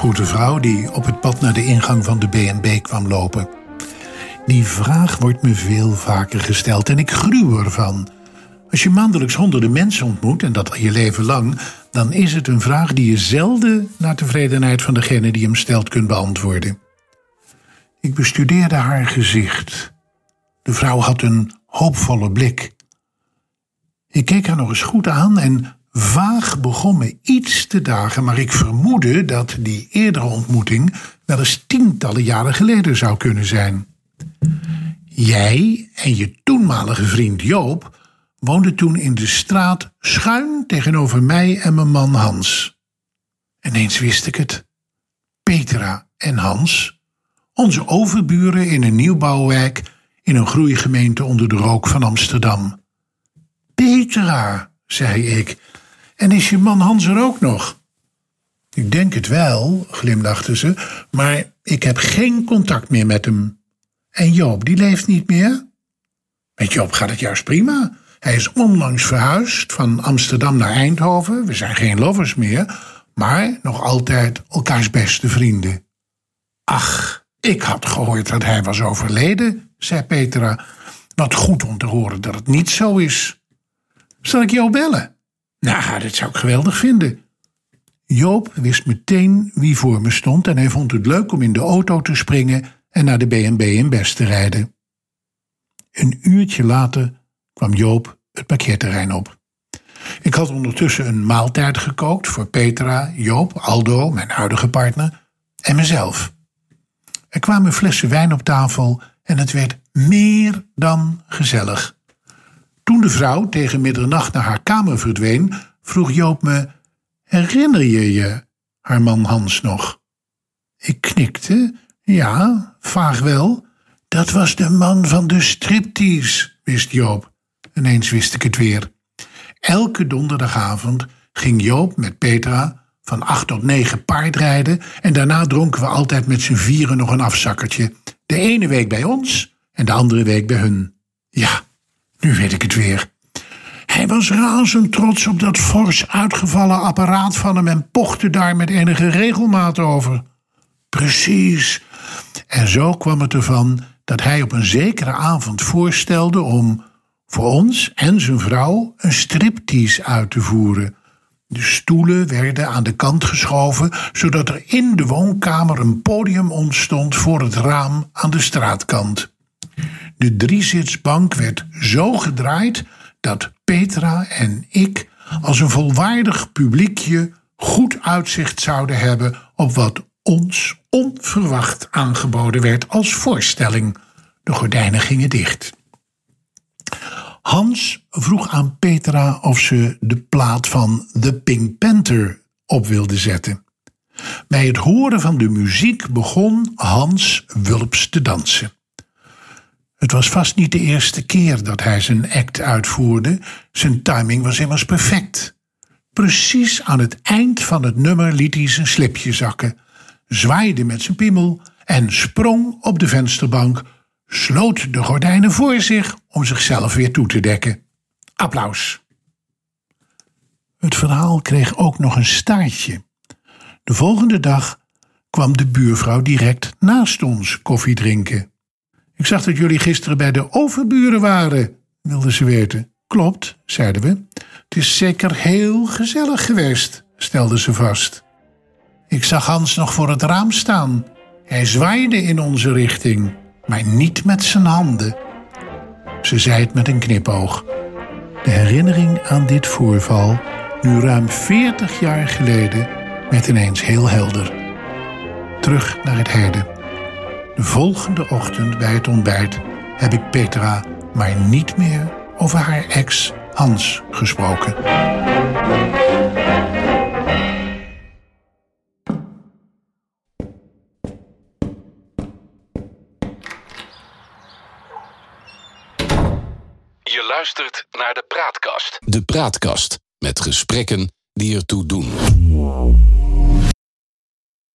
Vroeg de vrouw die op het pad naar de ingang van de B&B kwam lopen. Die vraag wordt me veel vaker gesteld en ik gruw ervan. Als je maandelijks honderden mensen ontmoet, en dat al je leven lang, dan is het een vraag die je zelden naar tevredenheid van degene die hem stelt kunt beantwoorden. Ik bestudeerde haar gezicht. De vrouw had een hoopvolle blik. Ik keek haar nog eens goed aan en vaag begon me iets te dagen, maar ik vermoedde dat die eerdere ontmoeting wel eens tientallen jaren geleden zou kunnen zijn. Jij en je toenmalige vriend Joop woonden toen in de straat schuin tegenover mij en mijn man Hans. Ineens wist ik het. Petra en Hans, onze overburen in een nieuwbouwwijk in een groeigemeente onder de rook van Amsterdam. Petra, zei ik, en is je man Hans er ook nog? Ik denk het wel, glimlachte ze, maar ik heb geen contact meer met hem. En Joop, die leeft niet meer? Met Joop gaat het juist prima. Hij is onlangs verhuisd van Amsterdam naar Eindhoven. We zijn geen lovers meer, maar nog altijd elkaars beste vrienden. Ach, ik had gehoord dat hij was overleden, zei Petra. Wat goed om te horen dat het niet zo is. Zal ik jou bellen? Nou, dat zou ik geweldig vinden. Joop wist meteen wie voor me stond en hij vond het leuk om in de auto te springen en naar de B&B in Best te rijden. Een uurtje later kwam Joop het parkeerterrein op. Ik had ondertussen een maaltijd gekookt voor Petra, Joop, Aldo, mijn huidige partner, en mezelf. Er kwamen flessen wijn op tafel en het werd meer dan gezellig. Toen de vrouw tegen middernacht naar haar kamer verdween, vroeg Joop me: Herinner je je haar man Hans nog? Ik knikte. Ja, vaag wel. Dat was de man van de striptease, wist Joop. Ineens wist ik het weer. Elke donderdagavond ging Joop met Petra van acht tot negen paardrijden en daarna dronken we altijd met z'n vieren nog een afzakkertje. De ene week bij ons en de andere week bij hun. Ja, nu weet ik het weer. Hij was razend trots op dat fors uitgevallen apparaat van hem en pochte daar met enige regelmaat over. Precies. En zo kwam het ervan dat hij op een zekere avond voorstelde om voor ons en zijn vrouw een striptease uit te voeren. De stoelen werden aan de kant geschoven, zodat er in de woonkamer een podium ontstond voor het raam aan de straatkant. De driezitsbank werd zo gedraaid dat Petra en ik als een volwaardig publiekje goed uitzicht zouden hebben op wat ons onverwacht aangeboden werd als voorstelling. De gordijnen gingen dicht. Hans vroeg aan Petra of ze de plaat van The Pink Panther op wilde zetten. Bij het horen van de muziek begon Hans wulps te dansen. Het was vast niet de eerste keer dat hij zijn act uitvoerde. Zijn timing was immers perfect. Precies aan het eind van het nummer liet hij zijn slipje zakken, zwaaide met zijn piemel en sprong op de vensterbank, sloot de gordijnen voor zich om zichzelf weer toe te dekken. Applaus. Het verhaal kreeg ook nog een staartje. De volgende dag kwam de buurvrouw direct naast ons koffie drinken. Ik zag dat jullie gisteren bij de overburen waren, wilde ze weten. Klopt, zeiden we. Het is zeker heel gezellig geweest, stelde ze vast. Ik zag Hans nog voor het raam staan. Hij zwaaide in onze richting, maar niet met zijn handen. Ze zei het met een knipoog. De herinnering aan dit voorval, nu ruim 40 jaar geleden, werd ineens heel helder. Terug naar het heden. De volgende ochtend bij het ontbijt heb ik Petra maar niet meer over haar ex Hans gesproken. Je luistert naar de Praatkast. De Praatkast met gesprekken die ertoe doen.